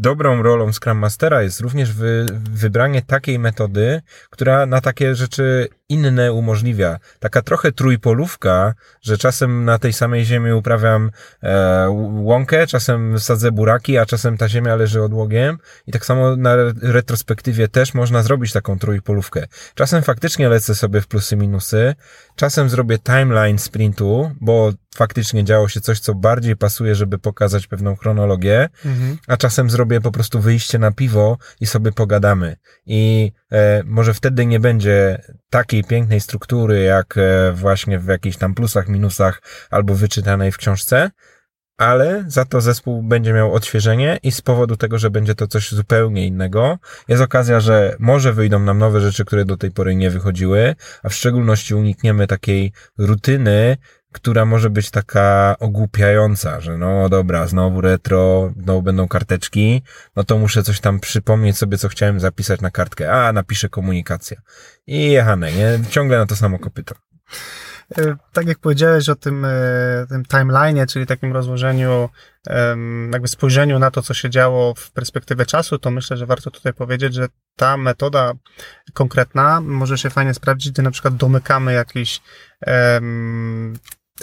dobrą rolą Scrum Mastera jest również wy, wybranie takiej metody, która na takie rzeczy inne umożliwia. Taka trochę trójpolówka, że czasem na tej samej ziemi uprawiam e, łąkę, czasem sadzę buraki, a czasem ta ziemia leży odłogiem i tak samo na retrospektywie też można zrobić taką trójpolówkę. Czasem faktycznie lecę sobie w plusy, minusy, czasem zrobię timeline sprintu, bo faktycznie działo się coś, co bardziej pasuje, żeby pokazać pewną chronologię, mhm. a czasem zrobię po prostu wyjście na piwo i sobie pogadamy. I e, może wtedy nie będzie takiej pięknej struktury, jak e, właśnie w jakichś tam plusach, minusach albo wyczytanej w książce, ale za to zespół będzie miał odświeżenie i z powodu tego, że będzie to coś zupełnie innego, jest okazja, że może wyjdą nam nowe rzeczy, które do tej pory nie wychodziły, a w szczególności unikniemy takiej rutyny, która może być taka ogłupiająca, że no dobra, znowu retro, znowu będą karteczki, no to muszę coś tam przypomnieć sobie, co chciałem zapisać na kartkę. A, napiszę komunikacja. I jechane, nie? Ciągle na to samo kopyto. E, tak jak powiedziałeś o tym, e, tym timeline'ie, czyli takim rozłożeniu, jakby spojrzeniu na to, co się działo w perspektywie czasu, to myślę, że warto tutaj powiedzieć, że ta metoda konkretna może się fajnie sprawdzić, gdy na przykład domykamy jakiś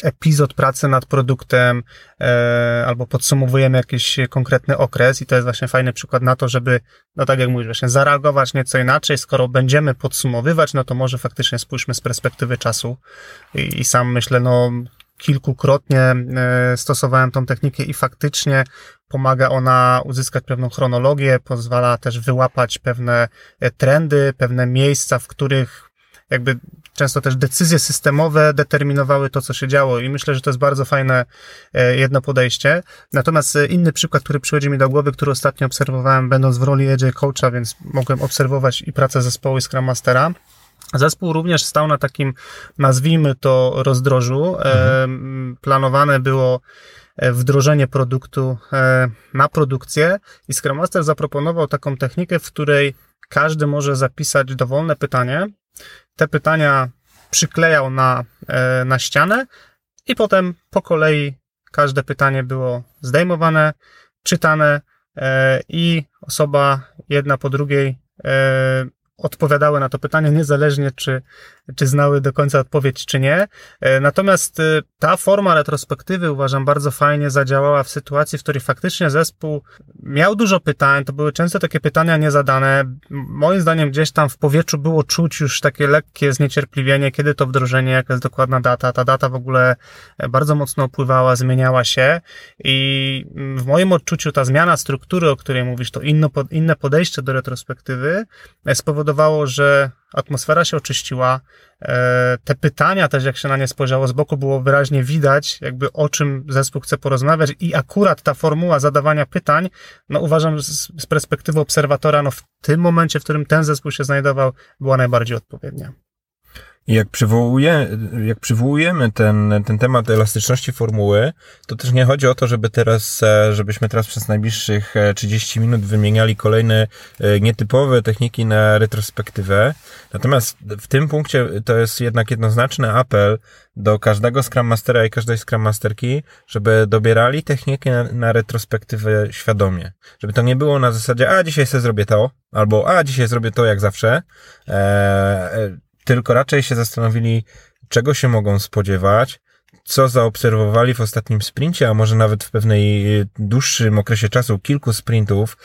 epizod pracy nad produktem e, albo podsumowujemy jakiś konkretny okres i to jest właśnie fajny przykład na to, żeby, no tak jak mówisz, właśnie zareagować nieco inaczej. Skoro będziemy podsumowywać, no to może faktycznie spójrzmy z perspektywy czasu i, i sam myślę, no kilkukrotnie e, stosowałem tą technikę i faktycznie pomaga ona uzyskać pewną chronologię, pozwala też wyłapać pewne e, trendy, pewne miejsca, w których jakby często też decyzje systemowe determinowały to, co się działo i myślę, że to jest bardzo fajne e, jedno podejście. Natomiast e, inny przykład, który przychodzi mi do głowy, który ostatnio obserwowałem, będąc w roli Agile Coacha, więc mogłem obserwować i pracę zespołu i Scrum Mastera. Zespół również stał na takim, nazwijmy to, rozdrożu. E, mhm. Planowane było wdrożenie produktu na produkcję i Scrum Master zaproponował taką technikę, w której każdy może zapisać dowolne pytanie, te pytania przyklejał na, e, na ścianę i potem po kolei każde pytanie było zdejmowane, czytane e, i osoba jedna po drugiej e, odpowiadały na to pytanie, niezależnie czy, czy znały do końca odpowiedź, czy nie. E, natomiast e, ta forma retrospektywy uważam bardzo fajnie zadziałała w sytuacji, w której faktycznie zespół miał dużo pytań, to były często takie pytania niezadane. Moim zdaniem gdzieś tam w powietrzu było czuć już takie lekkie zniecierpliwienie, kiedy to wdrożenie, jaka jest dokładna data. Ta data w ogóle bardzo mocno upływała, zmieniała się i w moim odczuciu ta zmiana struktury, o której mówisz, to inne podejście do retrospektywy spowodowało, że atmosfera się oczyściła. E, te pytania też, jak się na nie spojrzało z boku, było wyraźnie widać, jakby o czym zespół chce porozmawiać i akurat ta formuła zadawania pytań, no uważam z perspektywy obserwatora, no w tym momencie, w którym ten zespół się znajdował, była najbardziej odpowiednia. Jak, przywołuje, jak przywołujemy ten, ten temat elastyczności formuły, to też nie chodzi o to, żeby teraz, e, żebyśmy teraz przez najbliższych 30 e, minut wymieniali kolejne e, nietypowe techniki na retrospektywę. Natomiast w tym punkcie to jest jednak jednoznaczny apel do każdego Scrum Mastera i każdej Scrum Masterki, żeby dobierali techniki na, retrospektywę świadomie. Żeby to nie było na zasadzie, a dzisiaj sobie zrobię to, albo a dzisiaj zrobię to jak zawsze. Eee, tylko raczej się zastanowili, czego się mogą spodziewać, co zaobserwowali w ostatnim sprincie, a może nawet w pewnej dłuższym okresie czasu, kilku sprintów,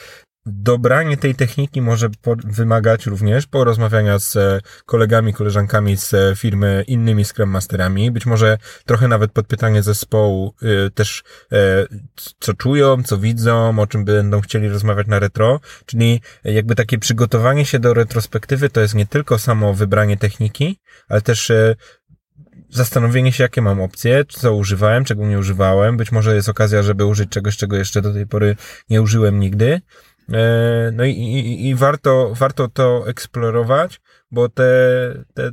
dobranie tej techniki może wymagać również porozmawiania z e, kolegami, koleżankami z e, firmy, innymi Scrum Masterami, być może trochę nawet podpytanie zespołu e, też co czują, co widzą, o czym będą chcieli rozmawiać na retro, czyli jakby takie przygotowanie się do retrospektywy to jest nie tylko samo wybranie techniki, ale też zastanowienie się, jakie mam opcje, co używałem, czego nie używałem. Być może jest okazja, żeby użyć czegoś, czego jeszcze do tej pory nie użyłem nigdy. E, no i, i, i warto, warto to eksplorować, bo te, te,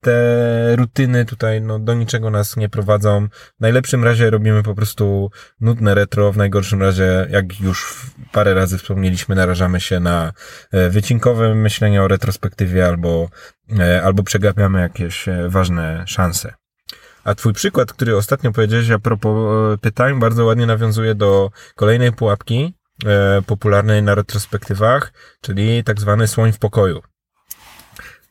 te rutyny tutaj no, do niczego nas nie prowadzą. W najlepszym razie robimy po prostu nudne retro, w najgorszym razie, jak już parę razy wspomnieliśmy, narażamy się na e, wycinkowe myślenie o retrospektywie albo, e, albo przegapiamy jakieś ważne szanse. A twój przykład, który ostatnio powiedziałeś a propos pytań, bardzo ładnie nawiązuje do kolejnej pułapki, popularnej na retrospektywach, czyli tak zwany słoń w pokoju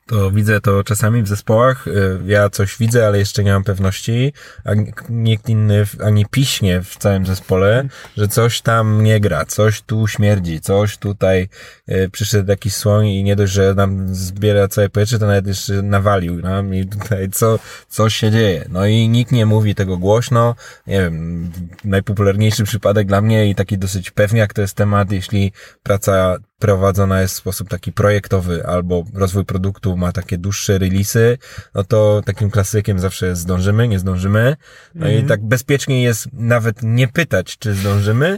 to widzę to czasami w zespołach. Y, ja coś widzę, ale jeszcze nie mam pewności, a nikt inny ani piśnie w całym zespole, że coś tam nie gra, coś tu śmierdzi, coś tutaj y, przyszedł jakiś słoń i nie dość, że nam zbiera całe powietrze, to nawet jeszcze nawalił nam i tutaj co, co się dzieje. No i nikt nie mówi tego głośno. Nie wiem, najpopularniejszy przypadek dla mnie i taki dosyć pewniak to jest temat, jeśli praca prowadzona jest w sposób taki projektowy albo rozwój produktu ma takie dłuższe releasy, no to takim klasykiem zawsze jest zdążymy, nie zdążymy. No mm. i mhm. tak bezpiecznie jest nawet nie pytać, czy zdążymy,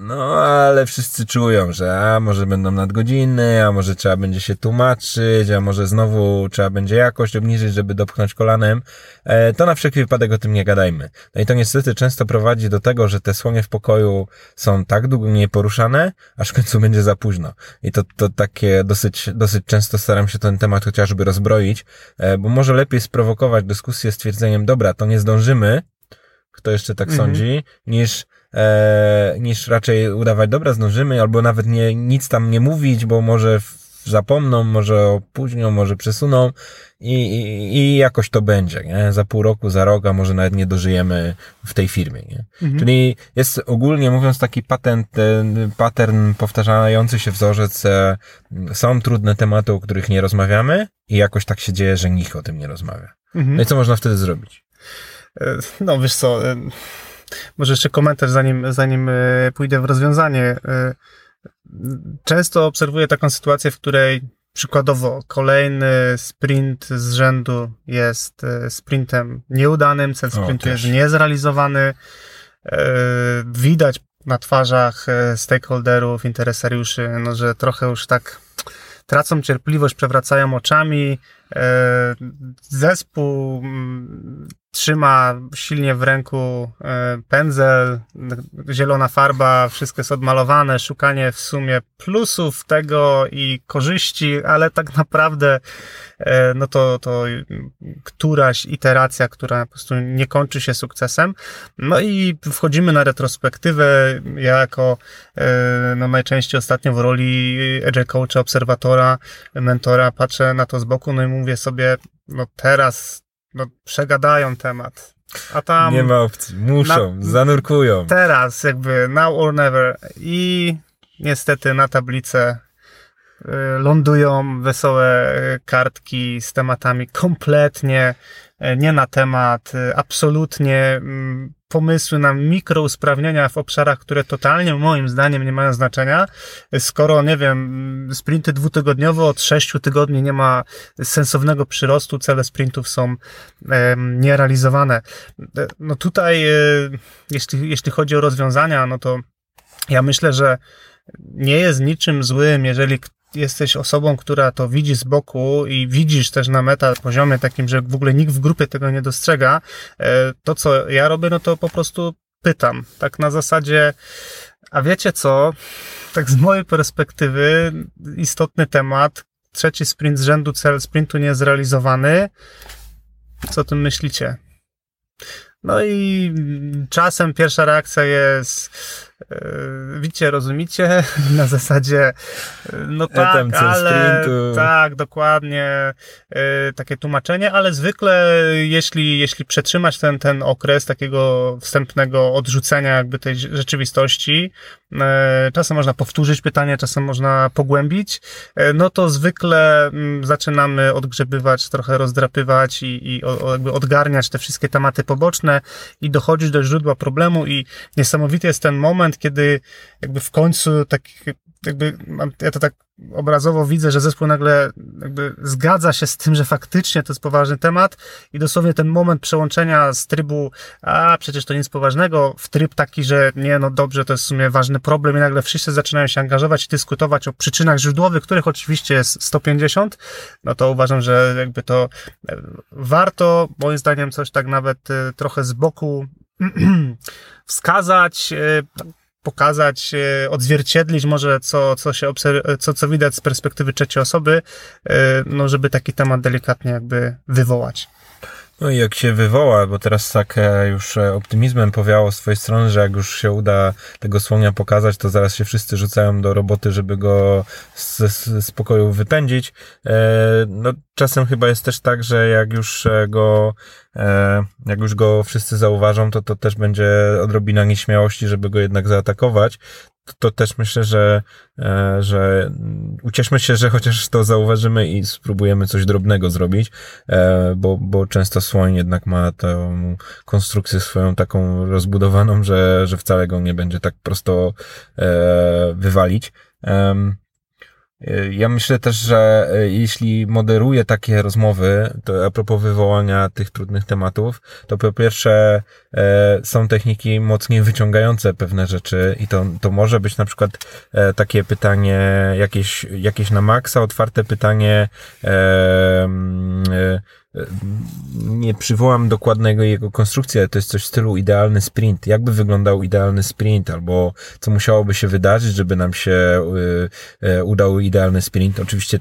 no, ale wszyscy czują, że a może będą nadgodziny, a może trzeba będzie się tłumaczyć, a może znowu trzeba będzie jakość obniżyć, żeby dopchnąć kolanem. E, to na wszelki wypadek o tym nie gadajmy. No i to niestety często prowadzi do tego, że te słonie w pokoju są tak długo nieporuszane, aż w końcu będzie za późno. I to, to takie dosyć, dosyć często staram się ten temat chociażby rozbroić, e, bo może lepiej sprowokować dyskusję stwierdzeniem, dobra, to nie zdążymy, kto jeszcze tak mhm. sądzi, niż e, niż raczej udawać, dobra, zdążymy, albo nawet nie, nic tam nie mówić, bo może zapomną, może opóźnią, może przesuną i, i, i jakoś to będzie, nie? Za pół roku, za rok, a może nawet nie dożyjemy w tej firmie, nie? Mhm. Czyli jest ogólnie mówiąc taki patent, pattern powtarzający się wzorzec, e, są trudne tematy, o których nie rozmawiamy i jakoś tak się dzieje, że nikt o tym nie rozmawia. Mhm. No i co można wtedy zrobić? E, no wiesz co, e, może jeszcze komentarz, zanim, zanim e, pójdę w rozwiązanie. E, często obserwuję taką sytuację, w której przykładowo kolejny sprint z rzędu jest e, sprintem nieudanym, cel sprintu jest niezrealizowany. Widać na twarzach stakeholderów, interesariuszy, no, że trochę już tak tracą cierpliwość, przewracają oczami. Zespół trzyma silnie w ręku e, pędzel, zielona farba, wszystko jest odmalowane, szukanie w sumie plusów tego i korzyści, ale tak naprawdę e, no to, to któraś iteracja, która po prostu nie kończy się sukcesem. No i wchodzimy na retrospektywę. Ja jako e, no najczęściej ostatnio w roli agile coacha, obserwatora, mentora patrzę na to z boku, no i mówię sobie, no teraz no, przegadają temat. A tam. Nie ma opcji. Muszą, na, zanurkują. Teraz, jakby now or never. I niestety na tablicę y, lądują wesołe y, kartki z tematami kompletnie y, nie na temat, absolutnie mm, pomysły na mikrousprawnienia w obszarach, które totalnie moim zdaniem nie mają znaczenia, skoro, nie wiem, sprinty dwutygodniowe od sześciu tygodni nie ma sensownego przyrostu, cele sprintów są e, nierealizowane. No tutaj, e, jeśli, jeśli chodzi o rozwiązania, no to ja myślę, że nie jest niczym złym, jeżeli jesteś osobą, która to widzi z boku i widzisz też na meta poziomie takim, że w ogóle nikt w grupie tego nie dostrzega, e, to co ja robię, no to po prostu pytam. Tak na zasadzie, a wiecie co? Tak z mojej perspektywy istotny temat, trzeci sprint z rzędu, cel sprintu niezrealizowany. Co o tym myślicie? No i czasem pierwsza reakcja jest widzicie, rozumicie? Na zasadzie, e, no tak, ale sprintu. tak, dokładnie, e, takie tłumaczenie, ale zwykle jeśli, jeśli przetrzymać ten, ten okres takiego wstępnego odrzucenia jakby tej rzeczywistości, czasem można powtórzyć pytanie, czasem można pogłębić, no to zwykle mm, zaczynamy odgrzebywać, trochę rozdrapywać i, i jakby odgarniać te wszystkie tematy poboczne i dochodzić do źródła problemu i niesamowity jest ten moment, moment, kiedy jakby w końcu tak jakby, ja to tak obrazowo widzę, że zespół nagle jakby zgadza się z tym, że faktycznie to jest poważny temat i dosłownie ten moment przełączenia z trybu, a przecież to nic poważnego, w tryb taki, że nie, no dobrze, to jest w sumie ważny problem i nagle wszyscy zaczynają się angażować i dyskutować o przyczynach źródłowych, których oczywiście jest 150, no to uważam, że jakby to e, warto, moim zdaniem coś tak nawet e, trochę z boku wskazać, e, pokazać, e, odzwierciedlić może, co, co się obserw- co, co widać z perspektywy trzeciej osoby, e, no, żeby taki temat delikatnie jakby wywołać. No i jak się wywoła, bo teraz tak e, już optymizmem powiało z twojej strony, że jak już się uda tego słonia pokazać, to zaraz się wszyscy rzucają do roboty, żeby go z, z pokoju wypędzić. No czasem chyba jest też tak, że jak już go E, jak już go wszyscy zauważą, to to też będzie odrobina nieśmiałości, żeby go jednak zaatakować. To, to też myślę, że, e, że ucieszmy się, że chociaż to zauważymy i spróbujemy coś drobnego zrobić, e, bo, bo często słoń jednak ma tę konstrukcję swoją taką rozbudowaną, że, że wcale go nie będzie tak prosto wywalić. Ja myślę też, że e, jeśli moderuję takie rozmowy, to a propos wywołania tych trudnych tematów, to po pierwsze są techniki mocniej wyciągające pewne rzeczy i to, to może być na przykład e, takie pytanie, jakieś, jakieś na maksa otwarte pytanie, nie przywołam dokładnego jego konstrukcji, ale to jest coś w stylu idealny sprint. Jakby wyglądał idealny sprint, albo co musiałoby się wydarzyć, żeby nam się y, y, udał idealny sprint. Oczywiście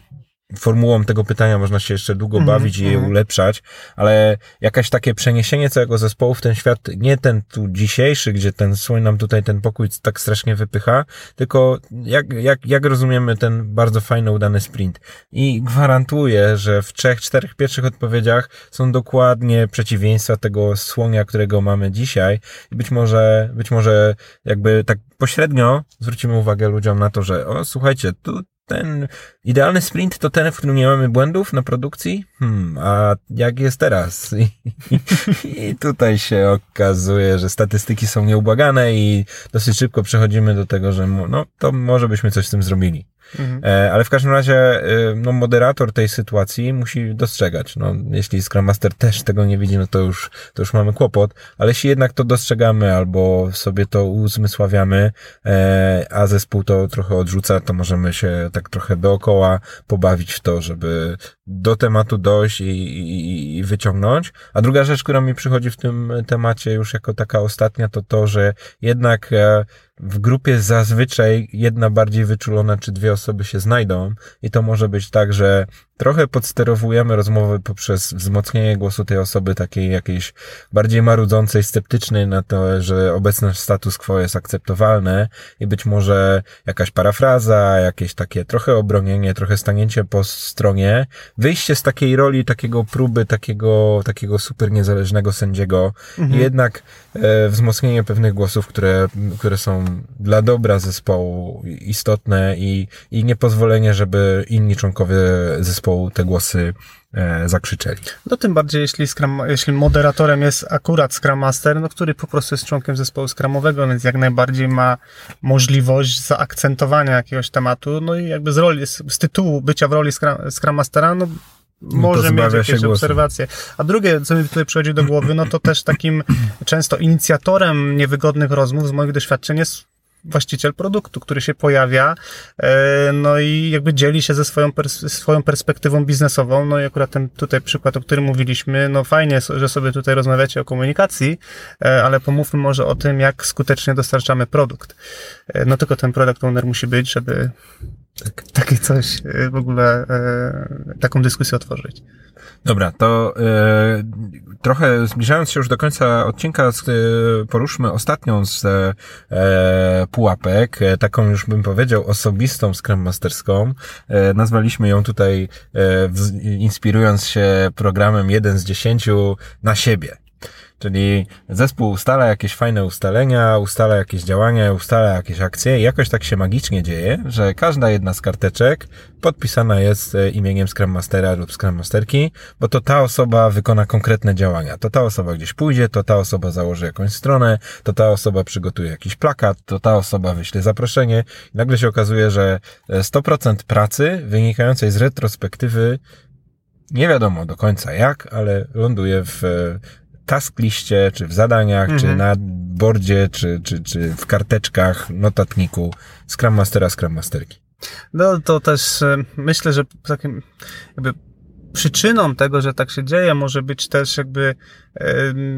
formułą tego pytania można się jeszcze długo mhm, bawić mm, i je mm. ulepszać, ale jakaś takie przeniesienie całego zespołu w ten świat, nie ten tu dzisiejszy, gdzie ten słoń nam tutaj ten pokój tak strasznie wypycha, tylko jak, jak, jak rozumiemy ten bardzo fajny, udany sprint. I gwarantuję, że w trzech, czterech pierwszych odpowiedziach są dokładnie przeciwieństwa tego słonia, którego mamy dzisiaj i być może, być może jakby tak pośrednio zwrócimy uwagę ludziom na to, że o, słuchajcie, tu ten idealny sprint to ten, w którym nie mamy błędów na produkcji? Hmm, a jak jest teraz? I, I, tutaj się okazuje, że statystyki są nieubłagane i dosyć szybko przechodzimy do tego, że no, to może byśmy coś z tym zrobili. Mhm. E, ale w każdym razie, e, no, moderator tej sytuacji musi dostrzegać. No, jeśli Scrum Master też tego nie widzi, no to już, to już mamy kłopot, ale jeśli jednak to dostrzegamy albo sobie to uzmysławiamy, e, a zespół to trochę odrzuca, to możemy się tak trochę dookoła pobawić w to, żeby do tematu dojść i, i, i wyciągnąć. A druga rzecz, która mi przychodzi w tym temacie już jako taka ostatnia, to to, że jednak w grupie zazwyczaj jedna bardziej wyczulona czy dwie osoby się znajdą i to może być tak, że trochę podsterowujemy rozmowy poprzez wzmocnienie głosu tej osoby takiej jakiejś bardziej marudzącej, sceptycznej na to, że obecny status quo jest akceptowalne i być może jakaś parafraza, jakieś takie trochę obronienie, trochę stanięcie po stronie, wyjście z takiej roli, takiego próby, takiego, takiego super niezależnego sędziego mhm. i jednak e, wzmocnienie pewnych głosów, które, które są dla dobra zespołu istotne i, i niepozwolenie, żeby inni członkowie zespołu te głosy e, zakrzyczeli. No tym bardziej, jeśli, Scrum, jeśli moderatorem jest akurat Scrum Master, no, który po prostu jest członkiem zespołu Scrumowego, więc jak najbardziej ma możliwość zaakcentowania jakiegoś tematu, no i jakby z roli, z, z tytułu bycia w roli Scrum, Scrum Mastera, no może mieć jakieś obserwacje. A drugie, co mi tutaj przychodzi do głowy, no to też takim często inicjatorem niewygodnych rozmów z moich doświadczeń jest właściciel produktu, który się pojawia, e, no i jakby dzieli się ze swoją, pers swoją perspektywą biznesową. No i akurat ten tutaj przykład, o którym mówiliśmy, no fajnie, że sobie tutaj rozmawiacie o komunikacji, e, ale pomówmy może o tym, jak skutecznie dostarczamy produkt. E, no tylko ten product owner musi być, żeby tak, takie coś w ogóle, taką dyskusję otworzyć. Dobra, to e, trochę zbliżając się już do końca odcinka, e, poruszmy ostatnią z e, pułapek, e, taką już bym powiedział osobistą Scrum Masterską. E, nazwaliśmy ją tutaj, e, w, inspirując się programem 1 z 10 na siebie. Czyli zespół ustala jakieś fajne ustalenia, ustala jakieś działania, ustala jakieś akcje i jakoś tak się magicznie dzieje, że każda jedna z karteczek podpisana jest e, imieniem Scrum Mastera lub Scrum Masterki, bo to ta osoba wykona konkretne działania. To ta osoba gdzieś pójdzie, to ta osoba założy jakąś stronę, to ta osoba przygotuje jakiś plakat, to ta osoba wyśle zaproszenie. I nagle się okazuje, że 100% e, pracy wynikającej z retrospektywy nie wiadomo do końca jak, ale ląduje w e, task liście, czy w zadaniach, mhm. czy na bordzie, czy, czy, czy w karteczkach, notatniku Scrum Mastera, Scrum Masterki. No to też e, myślę, że takim jakby przyczyną tego, że tak się dzieje, może być też jakby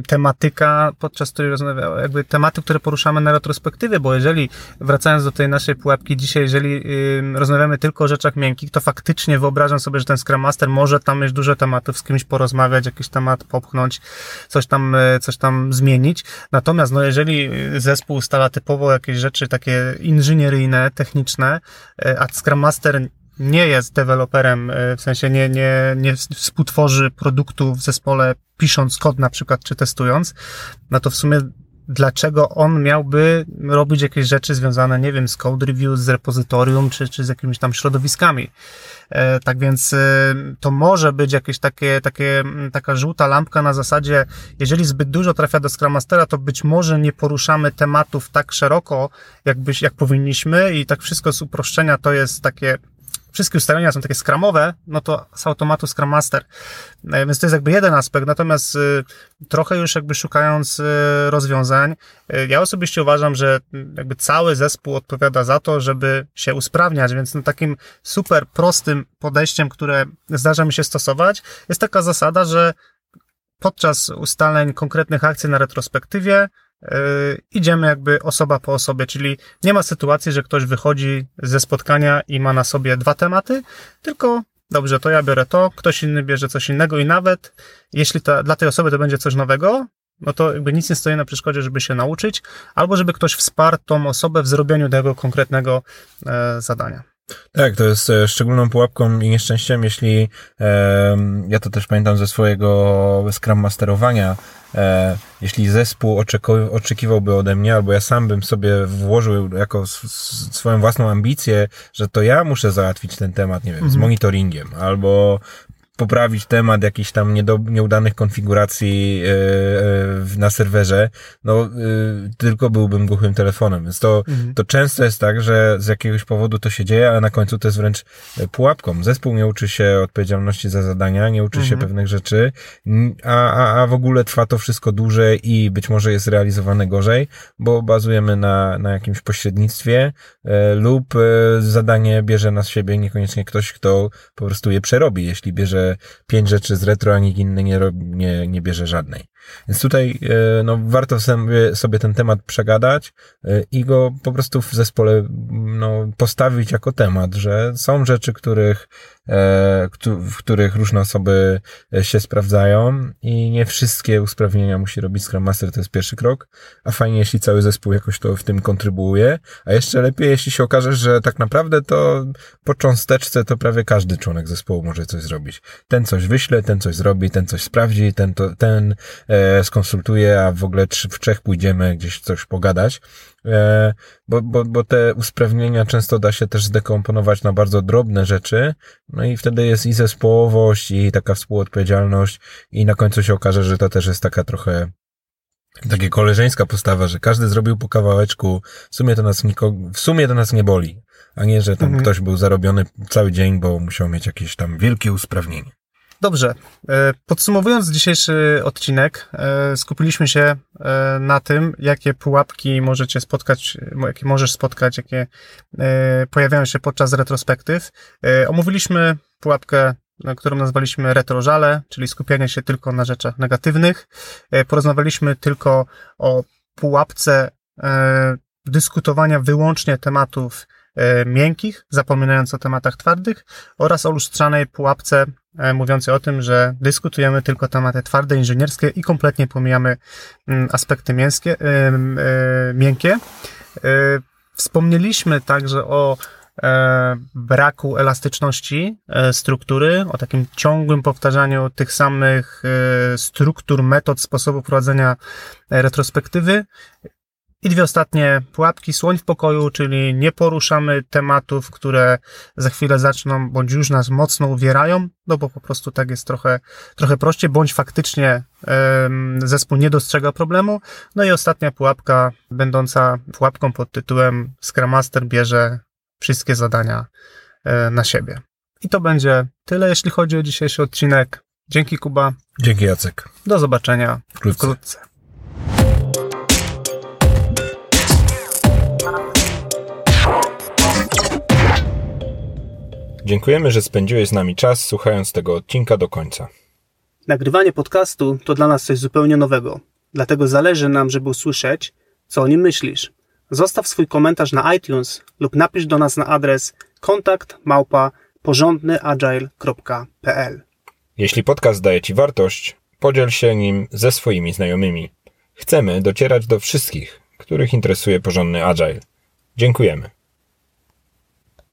tematyka, podczas której rozmawiamy, jakby tematy, które poruszamy na retrospektywie, bo jeżeli, wracając do tej naszej pułapki dzisiaj, jeżeli rozmawiamy tylko o rzeczach miękkich, to faktycznie wyobrażam sobie, że ten Scrum Master może tam mieć dużo tematów, z kimś porozmawiać, jakiś temat popchnąć, coś tam, e, coś tam zmienić. Natomiast, no, jeżeli zespół ustala typowo jakieś rzeczy takie inżynieryjne, techniczne, e, a Scrum Master nie jest deweloperem, e, w sensie nie, nie, nie współtworzy produktu w zespole pisząc kod na przykład, czy testując, no to w sumie dlaczego on miałby robić jakieś rzeczy związane, nie wiem, z code review, z repozytorium, czy, czy z jakimiś tam środowiskami. E, tak więc e, to może być jakieś takie, takie, taka żółta lampka na zasadzie, jeżeli zbyt dużo trafia do Scrum Mastera, to być może nie poruszamy tematów tak szeroko, jakbyś, jak powinniśmy i tak wszystko z uproszczenia to jest takie wszystkie ustalenia są takie skramowe, no to z automatu Scrum Master. E, więc to jest jakby jeden aspekt, natomiast y, trochę już jakby szukając y, rozwiązań, ja osobiście uważam, że jakby cały zespół odpowiada za to, żeby się usprawniać, więc no takim super prostym podejściem, które zdarza mi się stosować, jest taka zasada, że podczas ustaleń konkretnych akcji na retrospektywie idziemy jakby osoba po osobie, czyli nie ma sytuacji, że ktoś wychodzi ze spotkania i ma na sobie dwa tematy, tylko dobrze, to ja biorę to, ktoś inny bierze coś innego i nawet jeśli to, dla tej osoby to będzie coś nowego, no to jakby nic nie stoi na przeszkodzie, żeby się nauczyć, albo żeby ktoś wsparł tą osobę w zrobieniu tego konkretnego e, zadania. Tak, to jest e, szczególną pułapką i nieszczęściem, jeśli e, ja to też pamiętam ze swojego Scrum Masterowania, e, jeśli zespół oczekiwałby ode mnie, albo ja sam bym sobie włożył jako swoją własną ambicję, że to ja muszę załatwić ten temat, nie wiem, z mhm. monitoringiem, albo poprawić temat jakichś tam niedo, nieudanych konfiguracji yy, na serwerze, no yy, tylko byłbym głuchym telefonem. Więc to, mhm. to często jest tak, że z jakiegoś powodu to się dzieje, a na końcu to jest wręcz pułapką. Zespół nie uczy się odpowiedzialności za zadania, nie uczy mhm. się pewnych rzeczy, a, a, a w ogóle trwa to wszystko dłużej i być może jest realizowane gorzej, bo bazujemy na, na jakimś pośrednictwie e, lub e, zadanie bierze na siebie niekoniecznie ktoś, kto po prostu je przerobi. Jeśli bierze pięć rzeczy z retro, a nikt inny nie, nie, nie bierze żadnej. Więc tutaj e, no, warto sobie, sobie ten temat przegadać e, i go po prostu w zespole no, postawić jako temat, że są rzeczy, których E, w których różne osoby się sprawdzają i nie wszystkie usprawnienia musi robić Scrum Master, to jest pierwszy krok, a fajnie, jeśli cały zespół jakoś to w tym kontrybuuje, a jeszcze lepiej, jeśli się okaże, że tak naprawdę to po cząsteczce to prawie każdy członek zespołu może coś zrobić. Ten coś wyśle, ten coś zrobi, ten coś sprawdzi, ten, to, ten e, skonsultuje, a w ogóle w trzech pójdziemy gdzieś coś pogadać. E, bo, bo, bo te usprawnienia często da się też zdekomponować na bardzo drobne rzeczy, no i wtedy jest i zespołowość, i taka współodpowiedzialność, i na końcu się okaże, że to też jest taka trochę takie koleżeńska postawa, że każdy zrobił po kawałeczku, w sumie to nas nikogo, w sumie to nas nie boli, a nie, że tam mhm. ktoś był zarobiony cały dzień, bo musiał mieć jakieś tam wielkie usprawnienie. Dobrze. E, podsumowując dzisiejszy odcinek, e, skupiliśmy się e, na tym, jakie pułapki możecie spotkać, jakie możesz spotkać, jakie pojawiają się podczas retrospektyw. Omówiliśmy pułapkę, którą nazwaliśmy retrożale, czyli skupianie się tylko na rzeczach negatywnych. Porozmawialiśmy tylko o pułapce dyskutowania wyłącznie tematów miękkich, zapominając o tematach twardych oraz o lustrzanej pułapce E, mówiący o tym, że dyskutujemy tylko tematy twarde, inżynierskie i kompletnie pomijamy mm, aspekty mięskie, e, e, miękkie. Wspomnieliśmy także o braku elastyczności struktury, o takim ciągłym powtarzaniu tych samych struktur, metod, sposobu prowadzenia retrospektywy. I dwie ostatnie pułapki. Słoń w pokoju, czyli nie poruszamy tematów, które za chwilę zaczną, bądź już nas mocno uwierają, no bo po prostu tak jest trochę, trochę prościej, bądź faktycznie um, zespół nie dostrzega problemu. No i ostatnia pułapka, będąca pułapką pod tytułem Scrum Master bierze wszystkie zadania e, na siebie. I to będzie tyle, jeśli chodzi o dzisiejszy odcinek. Dzięki Kuba. Dzięki Jacek. Do zobaczenia wkrótce. wkrótce. Dziękujemy, że spędziłeś z nami czas słuchając tego odcinka do końca. Nagrywanie podcastu to dla nas coś zupełnie nowego, dlatego zależy nam, żeby usłyszeć, co o nim myślisz. Zostaw swój komentarz na iTunes lub napisz do nas na adres kontakt małpa porządnyagile.pl. Jeśli podcast daje Ci wartość, podziel się nim ze swoimi znajomymi. Chcemy docierać do wszystkich, których interesuje porządny agile. Dziękujemy.